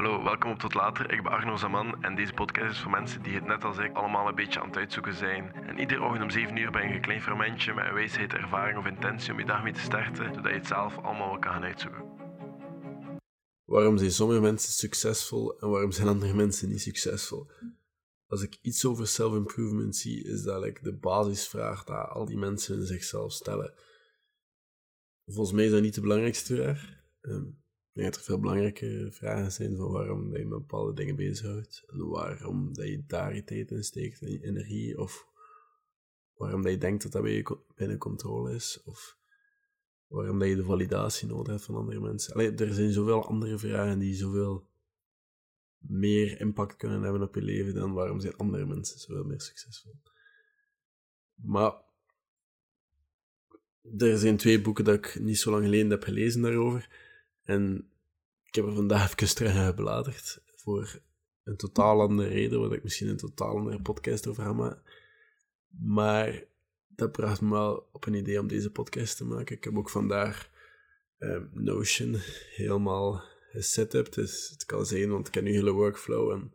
Hallo, welkom op Tot Later. Ik ben Arno Zaman en deze podcast is voor mensen die het net als ik allemaal een beetje aan het uitzoeken zijn. En iedere ochtend om 7 uur ben je een klein fermentje met een wijsheid, ervaring of intentie om je dag mee te starten, zodat je het zelf allemaal wel kan gaan uitzoeken. Waarom zijn sommige mensen succesvol en waarom zijn andere mensen niet succesvol? Als ik iets over self-improvement zie, is dat like, de basisvraag die al die mensen zichzelf stellen. Volgens mij is dat niet de belangrijkste vraag. Um, ik denk dat er veel belangrijke vragen zijn van waarom dat je met bepaalde dingen bezighoudt. En waarom dat je daar je tijd in steekt en je energie. Of waarom dat je denkt dat dat bij binnen controle is. Of waarom dat je de validatie nodig hebt van andere mensen. Allee, er zijn zoveel andere vragen die zoveel meer impact kunnen hebben op je leven dan waarom zijn andere mensen zoveel meer succesvol. Maar er zijn twee boeken dat ik niet zo lang geleden heb gelezen daarover. En ik heb er vandaag even terug gebladerd voor een totaal andere reden, waar ik misschien een totaal andere podcast over ga maken. Maar dat bracht me wel op een idee om deze podcast te maken. Ik heb ook vandaag um, Notion helemaal gesetupt. Dus het kan zijn, want ik ken nu hele workflow en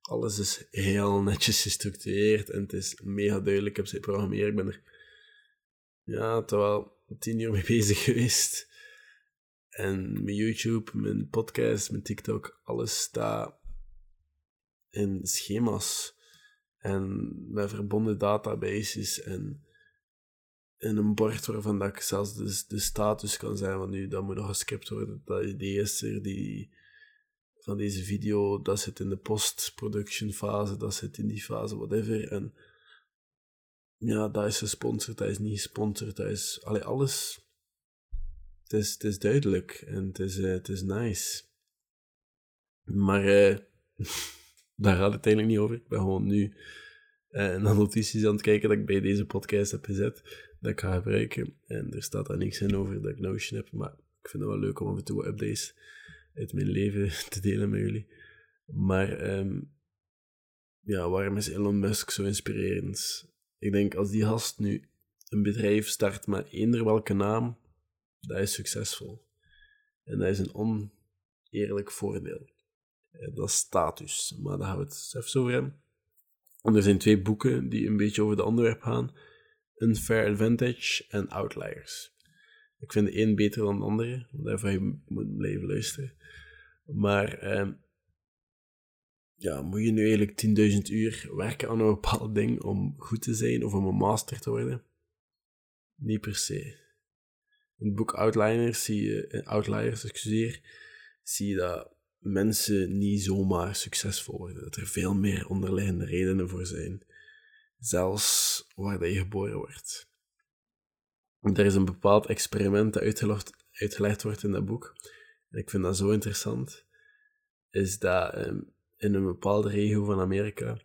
alles is heel netjes gestructureerd en het is mega duidelijk. Ik heb ze programmeren. Ik ben er ja, wel tien uur mee bezig geweest. En mijn YouTube, mijn podcast, mijn TikTok, alles staat in schema's. En met verbonden databases en in een bord waarvan dat ik zelfs de, de status kan zijn van nu, dat moet nog gescript worden. Dat idee is er, die, van deze video, dat zit in de post-production fase, dat zit in die fase, whatever. En ja, dat is gesponsord, dat is niet gesponsord, dat is... Allee, alles... Het is, duidelijk en het is, uh, het is nice. Maar uh, daar gaat het eigenlijk niet over. Ik ben gewoon nu uh, naar notities aan het kijken dat ik bij deze podcast heb gezet, dat ik ga gebruiken. En er staat daar niks in over dat ik Notion heb, maar ik vind het wel leuk om af en toe updates uit mijn leven te delen met jullie. Maar um, ja, waarom is Elon Musk zo inspirerend? Ik denk als die gast nu een bedrijf start met eender welke naam, dat is succesvol. En dat is een oneerlijk voordeel. Dat is status, maar daar gaan we het even over hebben. En er zijn twee boeken die een beetje over de onderwerp gaan: Unfair Advantage en Outliers. Ik vind de een beter dan de andere, daarvoor je moet blijven luisteren. Maar eh, ja, moet je nu eigenlijk 10.000 uur werken aan een bepaald ding om goed te zijn of om een master te worden? Niet per se. In het boek Outliners zie je, eh, Outliers, excuseer, zie je dat mensen niet zomaar succesvol worden. Dat er veel meer onderliggende redenen voor zijn. Zelfs waar dat je geboren wordt. Er is een bepaald experiment dat uitgelegd, wordt in dat boek. En ik vind dat zo interessant. Is dat um, in een bepaalde regio van Amerika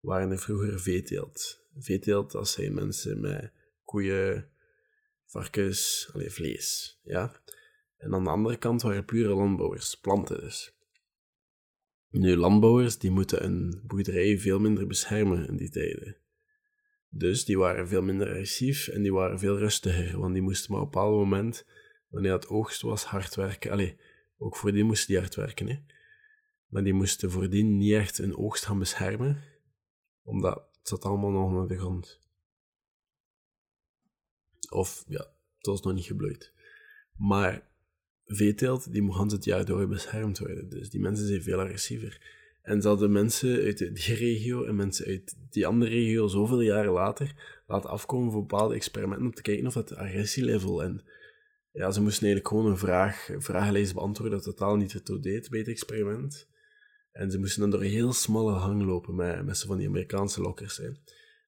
waren er vroeger veeteelt. Veeteelt, dat zijn mensen met koeien, varkens, allee, vlees. Ja? En aan de andere kant waren pure landbouwers, planten dus. Nu, landbouwers die moeten een boerderij veel minder beschermen in die tijden. Dus die waren veel minder agressief en die waren veel rustiger, want die moesten maar op een bepaald moment, wanneer het oogst was, hard werken. Allee, ook voor die moesten die hard werken, hè. Maar die moesten voordien niet echt een oogst gaan beschermen, omdat het zat allemaal nog naar de grond. Of, ja, het was nog niet gebloeid. Maar veeteelt, die moet het jaar door beschermd worden. Dus die mensen zijn veel agressiever. En ze hadden mensen uit die regio en mensen uit die andere regio zoveel jaren later laten afkomen voor bepaalde experimenten om te kijken of het agressielevel en ja, ze moesten eigenlijk gewoon een vraag, vragenlijst beantwoorden dat totaal niet ertoe deed bij het experiment. En ze moesten dan door heel smalle hang lopen met, met van die Amerikaanse lokkers. Hè.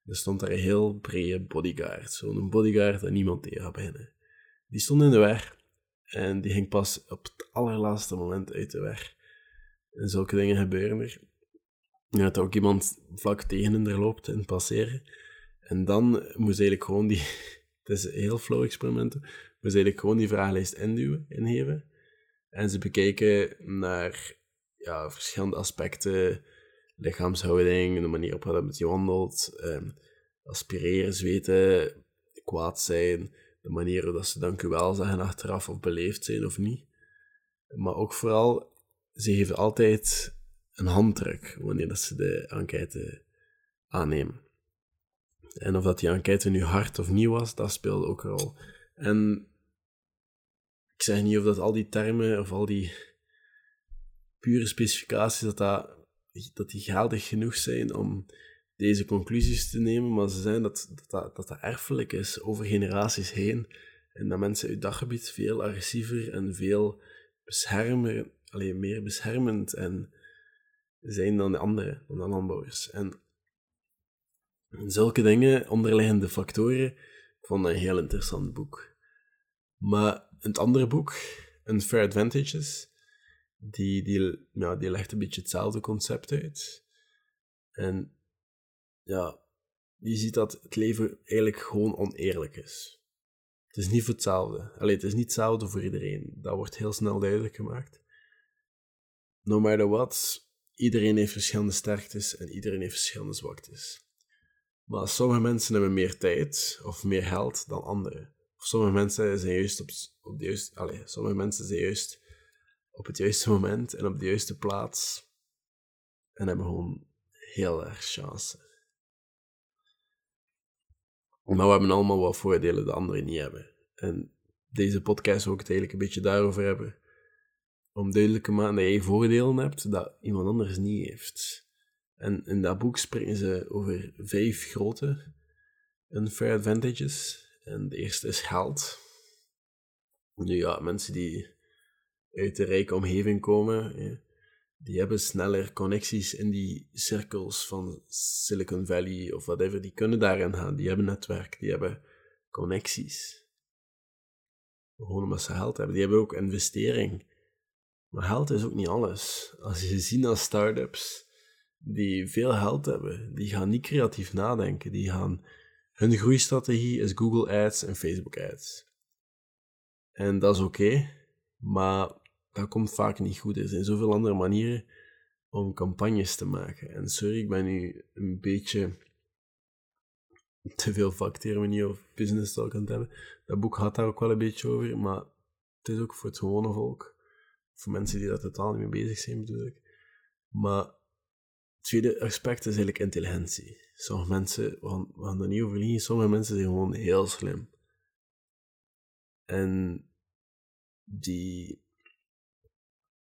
Er stond daar een heel brede bodyguard. Zo'n bodyguard dat niemand tegen gaat beginnen. Die stond in de weg. En die ging pas op het allerlaatste moment uit de weg. En zulke dingen gebeuren er. En dat ook iemand vlak tegen hen loopt en passeren. En dan moest eigenlijk gewoon die... Het is een heel flow experiment. Moest eigenlijk gewoon die vragenlijst induwen, ingeven. En ze bekeken naar ja, verschillende aspecten. Lichaamshouding, de manier waarop je wandelt. Um, aspireren, zweten, kwaad zijn de manier dat ze dank u wel zeggen achteraf of beleefd zijn of niet. Maar ook vooral ze geven altijd een handdruk wanneer dat ze de enquête aannemen. En of dat die enquête nu hard of nieuw was, dat speelde ook een rol. En ik zeg niet of dat al die termen of al die pure specificaties, dat, dat, dat die geldig genoeg zijn om deze conclusies te nemen, maar ze zijn dat dat, dat, dat erfelijk is over generaties heen. En dat mensen uit daggebied veel agressiever en veel beschermer, alleen meer beschermend en zijn dan de anderen, dan de landbouwers. En zulke dingen, onderliggende factoren, ik vond dat een heel interessant boek. Maar het andere boek, Unfair Advantages, die, die, ja, die legt een beetje hetzelfde concept uit. En ja, je ziet dat het leven eigenlijk gewoon oneerlijk is. Het is niet voor hetzelfde. Allee, het is niet hetzelfde voor iedereen. Dat wordt heel snel duidelijk gemaakt. No matter what, iedereen heeft verschillende sterktes en iedereen heeft verschillende zwaktes. Maar sommige mensen hebben meer tijd of meer geld dan anderen. Of sommige mensen zijn juist op, op de juiste... Allez, sommige mensen zijn juist op het juiste moment en op de juiste plaats. En hebben gewoon heel erg chance. Maar we hebben allemaal wat voordelen die anderen niet hebben. En deze podcast wil ik het eigenlijk een beetje daarover hebben. Om duidelijk te maken dat jij voordelen hebt dat iemand anders niet heeft. En in dat boek springen ze over vijf grote unfair advantages. En de eerste is geld. Nu ja, mensen die uit de rijke omgeving komen, die hebben sneller connecties in die cirkels van Silicon Valley of whatever. Die kunnen daarin gaan. Die hebben netwerk, die hebben connecties. Gewoon omdat ze geld hebben. Die hebben ook investering. Maar geld is ook niet alles. Als je ziet naar startups die veel geld hebben, die gaan niet creatief nadenken. Die gaan, hun groeistrategie is Google Ads en Facebook Ads. En dat is oké, maar dat komt vaak niet goed. Er zijn zoveel andere manieren om campagnes te maken. En sorry, ik ben nu een beetje te veel vaktermini of business talk aan het hebben. Dat boek gaat daar ook wel een beetje over, maar het is ook voor het gewone volk. Voor mensen die daar totaal niet mee bezig zijn, bedoel ik. Maar het tweede aspect is eigenlijk intelligentie. Sommige mensen, we gaan, we gaan niet over liegen, sommige mensen zijn gewoon heel slim. En die,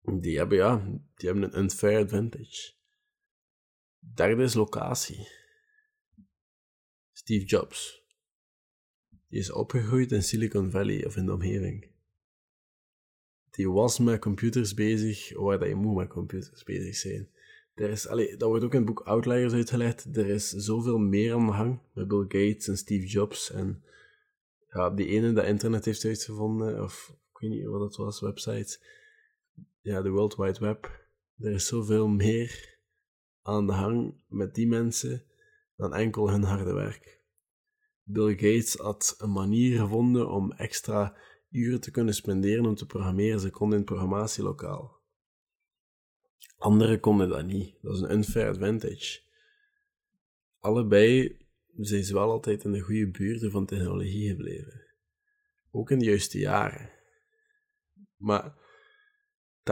die hebben, ja, die hebben een unfair advantage. Derde is locatie. Steve Jobs. Die is opgegroeid in Silicon Valley of in de omgeving. Die was met computers bezig waar dat je moet met computers bezig zijn. Er is, allee, dat wordt ook in het boek Outliers uitgelegd. Er is zoveel meer aan de gang met Bill Gates en Steve Jobs. En ja, die ene dat internet heeft uitgevonden, of ik weet niet wat het was, websites. Ja, de World Wide Web. Er is zoveel meer aan de gang met die mensen dan enkel hun harde werk. Bill Gates had een manier gevonden om extra uren te kunnen spenderen om te programmeren. Ze konden in het programmatielokaal. Anderen konden dat niet. Dat is een unfair advantage. Allebei zijn ze wel altijd in de goede buurten van technologie gebleven. Ook in de juiste jaren. Maar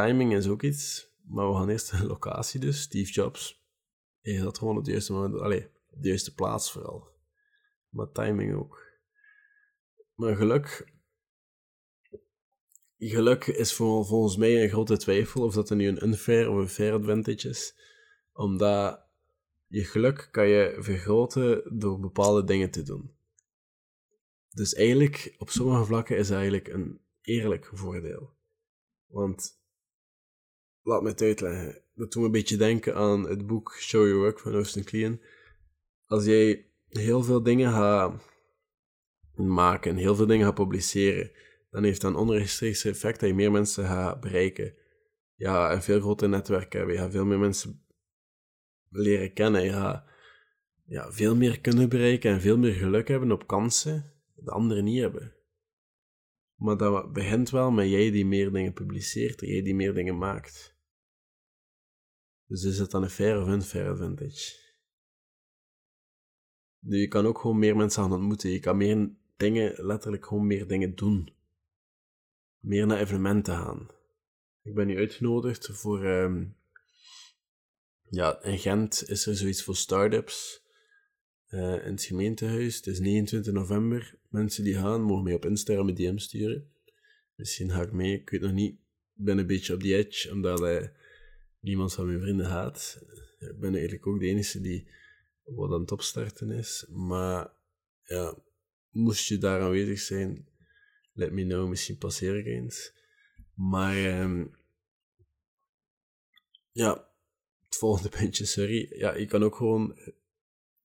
timing is ook iets. Maar we gaan eerst de locatie dus. Steve Jobs. Hij had gewoon de juiste moment... Allee, de juiste plaats vooral. Maar timing ook. Maar geluk geluk is volgens mij een grote twijfel of dat er nu een unfair of een fair advantage is. Omdat je geluk kan je vergroten door bepaalde dingen te doen. Dus eigenlijk, op sommige vlakken is het eigenlijk een eerlijk voordeel. Want, laat me het uitleggen. Dat doet me een beetje denken aan het boek Show Your Work van Austin Kleon. Als jij heel veel dingen gaat maken, heel veel dingen gaat publiceren, dan heeft dat een onrechtstreeks effect dat je meer mensen gaat bereiken. Ja, een veel groter netwerk hebben. Je gaat veel meer mensen leren kennen. Je gaat ja, veel meer kunnen bereiken en veel meer geluk hebben op kansen de anderen niet hebben. Maar dat begint wel met jij die meer dingen publiceert, jij die meer dingen maakt. Dus is het dan een fair of unfair advantage? Nu, je kan ook gewoon meer mensen gaan ontmoeten. Je kan meer dingen, letterlijk gewoon meer dingen doen meer naar evenementen gaan. Ik ben nu uitgenodigd voor... ehm, ja, in Gent is er zoiets voor start-ups eh, in het gemeentehuis. Het is 29 november. Mensen die gaan, mogen mij op Instagram een DM sturen. Misschien ga ik mee, ik weet nog niet. Ik ben een beetje op die edge, omdat eh, niemand van mijn vrienden haat. Ik ben eigenlijk ook de enige die wat aan het opstarten is. Maar ja, moest je daar aanwezig zijn, let me know, misschien passeer ik eens. Maar ehm, ja, het volgende puntje, sorry. Ja, je kan ook gewoon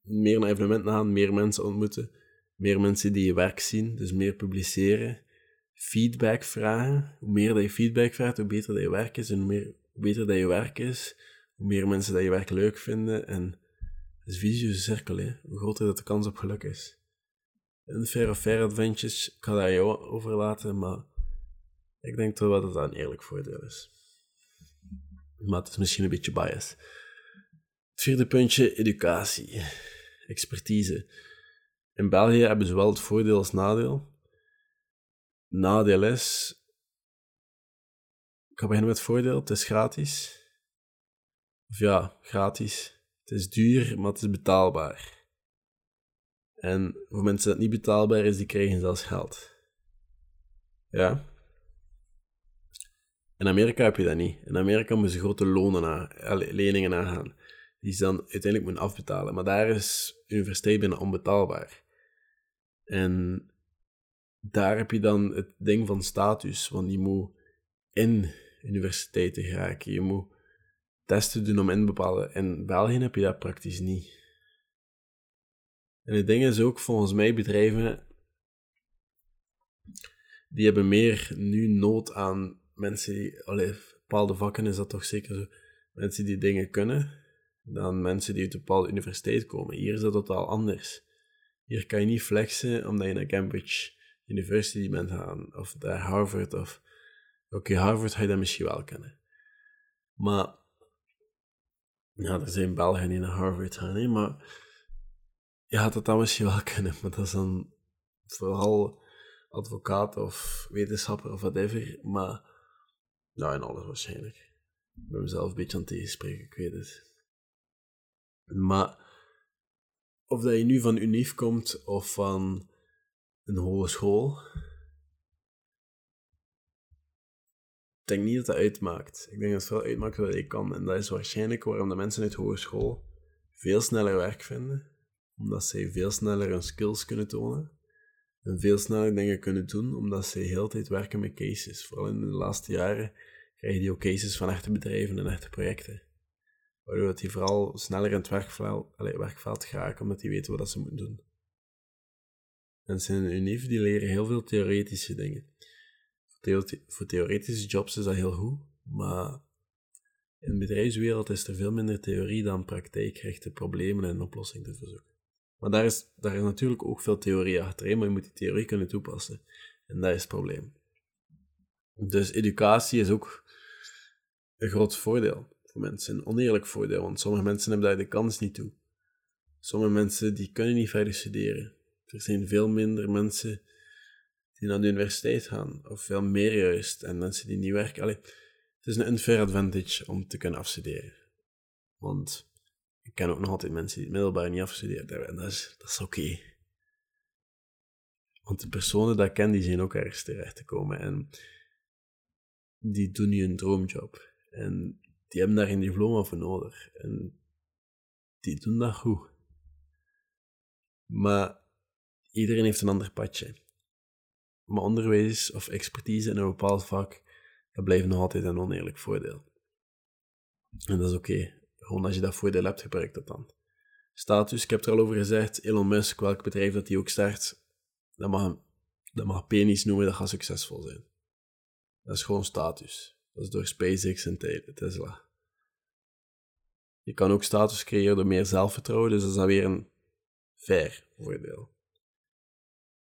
meer naar evenementen gaan, meer mensen ontmoeten, meer mensen die je werk zien, dus meer publiceren, feedback vragen. Hoe meer dat je feedback vraagt, hoe beter dat je werk is en hoe, meer, hoe beter dat je werk is, hoe meer mensen dat je werk leuk vinden en het is een cirkel, hè. hoe groter dat de kans op geluk is. En fair of fair adventures, ik ga dat jou overlaten, maar ik denk toch wel dat dat een eerlijk voordeel is. Maar het is misschien een beetje bias. Het vierde puntje, educatie. Expertise. In België hebben ze wel het voordeel als nadeel. Nadeel is... Ik ga beginnen met het voordeel. Het is gratis. Of ja, gratis. Het is duur, maar het is betaalbaar. En voor mensen dat niet betaalbaar is, die krijgen zelfs geld. Ja. In Amerika heb je dat niet. In Amerika moeten ze grote lonen leningen aangaan. Die ze dan uiteindelijk moeten afbetalen. Maar daar is universiteit bijna onbetaalbaar. En daar heb je dan het ding van status. Want je moet in universiteiten geraken. Je moet testen doen om in bepaalde... In België heb je dat praktisch niet. En het ding is ook, volgens mij, bedrijven... Die hebben meer nu nood aan mensen die, allee, bepaalde vakken is dat toch zeker zo, mensen die dingen kunnen, dan mensen die uit een bepaalde universiteit komen. Hier is dat totaal anders. Hier kan je niet flexen omdat je naar Cambridge University bent gaan, of naar Harvard, of... Oké, Harvard ga je dan misschien wel kennen. Maar... Ja, er zijn Belgen die naar Harvard gaan, hè, maar... Je gaat dat dan misschien wel kennen, maar dat is dan vooral advocaat of wetenschapper of whatever, maar nou, en alles waarschijnlijk. Ik ben mezelf een beetje aan het tegenspreken, ik weet het. Maar of dat je nu van UNIF komt of van een hogeschool, denk niet dat dat uitmaakt. Ik denk dat het veel uitmaakt wat je kan. En dat is waarschijnlijk waarom de mensen uit hogeschool veel sneller werk vinden. Omdat zij veel sneller hun skills kunnen tonen. En veel sneller dingen kunnen doen, omdat ze heel de tijd werken met cases. Vooral in de laatste jaren krijg je die ook cases van echte bedrijven en echte projecten. Waardoor die vooral sneller in het werkveld, werkveld geraken, omdat die weten wat ze moeten doen. Mensen in UNIF die leren heel veel theoretische dingen. Voor theoretische jobs is dat heel goed, maar in de bedrijfswereld is er veel minder theorie dan praktijkgerichte problemen en oplossingen te verzoeken. Maar daar is, daar is natuurlijk ook veel theorie achter, maar je moet die theorie kunnen toepassen. En dat is het probleem. Dus educatie is ook een groot voordeel voor mensen. Een oneerlijk voordeel, want sommige mensen hebben daar de kans niet toe. Sommige mensen die kunnen niet verder studeren. Er zijn veel minder mensen die naar de universiteit gaan, of veel meer juist, en mensen die niet werken. Allee, het is een unfair advantage om te kunnen afstuderen. Want ik ken ook nog altijd mensen die het middelbaar niet afgestudeerd hebben, en dat is, dat is oké. Want de personen die ik ken, die zijn ook ergens terecht te komen. En die doen nu een droomjob. En die hebben daar een diploma voor nodig. En die doen dat goed. Maar iedereen heeft een ander padje. Maar onderwijs of expertise in een bepaald vak, dat blijft nog altijd een oneerlijk voordeel. En dat is oké. Gewoon als je dat voordeel hebt, gebruik dat dan. Status, ik heb er al over gezegd. Elon Musk, welk bedrijf dat hij ook start, dat mag, dat mag penis noemen, dat gaat succesvol zijn. Dat is gewoon status. Dat is door SpaceX en Tesla. Je kan ook status creëren door meer zelfvertrouwen, dus dat is dan weer een fair voordeel.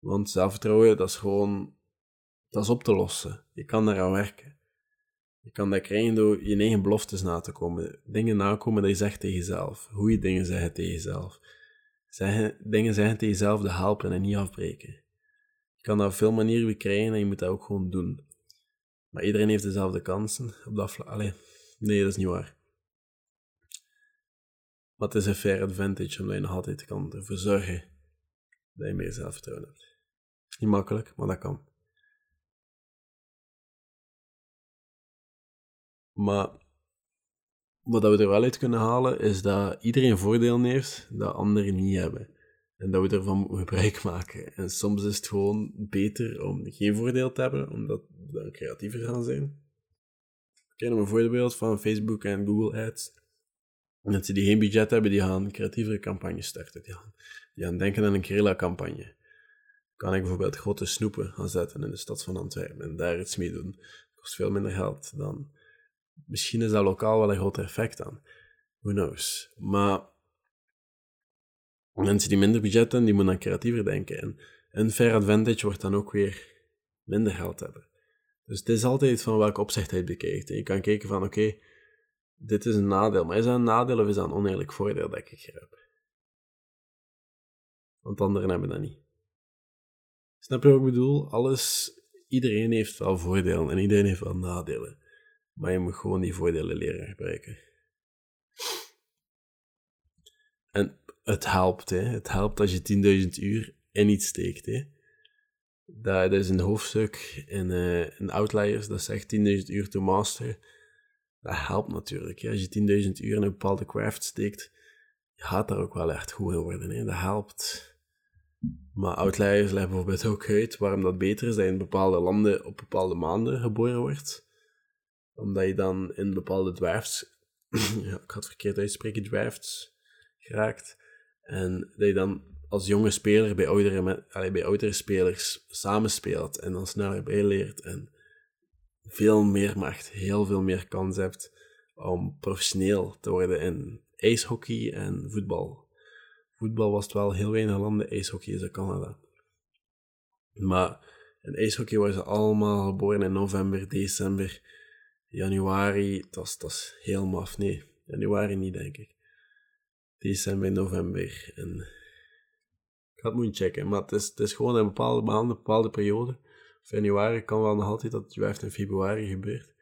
Want zelfvertrouwen, dat is gewoon, dat is op te lossen. Je kan daaraan werken. Je kan dat krijgen door je eigen beloftes na te komen. Dingen nakomen dat je zegt tegen jezelf. Hoe je dingen zeggen tegen jezelf. Zeggen, dingen zeggen tegen jezelf dat helpen en niet afbreken. Je kan dat op veel manieren krijgen en je moet dat ook gewoon doen. Maar iedereen heeft dezelfde kansen op dat vlak. Allee, nee, dat is niet waar. Maar het is een fair advantage omdat je nog altijd kan ervoor zorgen dat je meer zelfvertrouwen hebt. Niet makkelijk, maar dat kan. Maar wat we er wel uit kunnen halen, is dat iedereen voordeel heeft dat anderen niet hebben. En dat we ervan gebruik maken. En soms is het gewoon beter om geen voordeel te hebben, omdat we dan creatiever gaan zijn. Ik ken een voorbeeld van Facebook en Google Ads. Mensen die geen budget hebben, die gaan creatievere campagnes starten. Die gaan, die gaan denken aan een guerrilla-campagne. Kan ik bijvoorbeeld grote snoepen gaan zetten in de stad van Antwerpen en daar iets mee doen. Dat kost veel minder geld dan Misschien is dat lokaal wel een groot effect aan. Who knows. Maar mensen die minder budget hebben, die moeten dan creatiever denken. En een fair advantage wordt dan ook weer minder geld hebben. Dus het is altijd van welke opzicht hij bekijkt. En je kan kijken van, oké, dit is een nadeel. Maar is dat een nadeel of is dat een oneerlijk voordeel dat ik hier heb? Want anderen hebben dat niet. Snap je wat ik bedoel? Alles, iedereen heeft wel voordelen en iedereen heeft wel nadelen. Maar je moet gewoon die voordelen leren gebruiken. En het helpt, hè. Het helpt als je 10.000 uur in iets steekt, hè. Dat, is een hoofdstuk in, uh, in Outliers, dat zegt 10.000 uur to master. Dat helpt natuurlijk. Hè. Als je 10.000 uur in een bepaalde craft steekt, gaat daar ook wel echt goed in worden. Hè. Dat helpt. Maar Outliers legt bijvoorbeeld ook uit waarom dat beter is dat je in bepaalde landen op bepaalde maanden geboren wordt omdat je dan in bepaalde drafts, ja, ik had verkeerd uitspreken, drafts geraakt. En dat je dan als jonge speler bij oudere, allee, bij oudere spelers samenspeelt en dan sneller bijleert en veel meer macht, heel veel meer kans hebt om professioneel te worden in ijshockey en voetbal. Voetbal was het wel heel weinig landen, ijshockey is in Canada. Maar in ijshockey waren ze allemaal geboren in november, december januari, dat is, heel maf. Nee, januari niet, denk ik. December, november. En ik ga het moeten checken, maar het is, is gewoon een bepaalde maand, een bepaalde periode. Januari kan wel nog altijd dat het in februari gebeurt.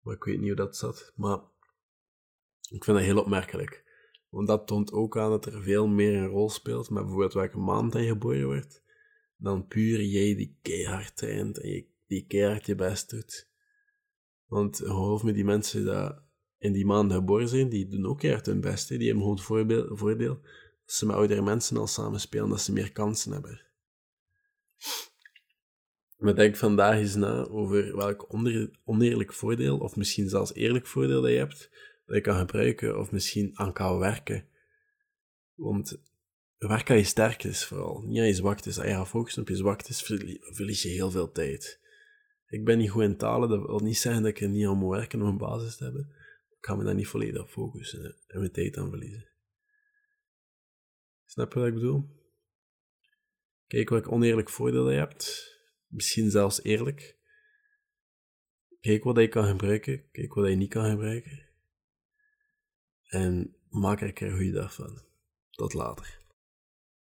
Maar ik weet niet hoe dat zat. Maar ik vind dat heel opmerkelijk. Want dat toont ook aan dat er veel meer een rol speelt met bijvoorbeeld welke maand hij geboren wordt. Dan puur jij die keihard traint en je, die keihard je best doet. Want geloof me, die mensen die in die maanden geboren zijn, die doen ook echt hun best. Die hebben gewoon het voordeel dat ze met oudere mensen al samen spelen, dat ze meer kansen hebben. Maar denk vandaag eens na over welk oneerlijk voordeel, of misschien zelfs eerlijk voordeel dat je hebt, dat je kan gebruiken, of misschien aan kan werken. Want werk aan je sterktes vooral, niet aan je zwaktes. Als je gaat focussen op je zwaktes, verlies je heel veel tijd. Ik ben niet goed in talen, dat wil niet zeggen dat ik er niet aan moet werken om een basis te hebben. Ik ga me daar niet volledig op focussen en mijn tijd aan verliezen. Snap je wat ik bedoel? Kijk welk oneerlijk voordeel je hebt. Misschien zelfs eerlijk. Kijk wat je kan gebruiken. Kijk wat je niet kan gebruiken. En maak er een goede dag van. Tot later.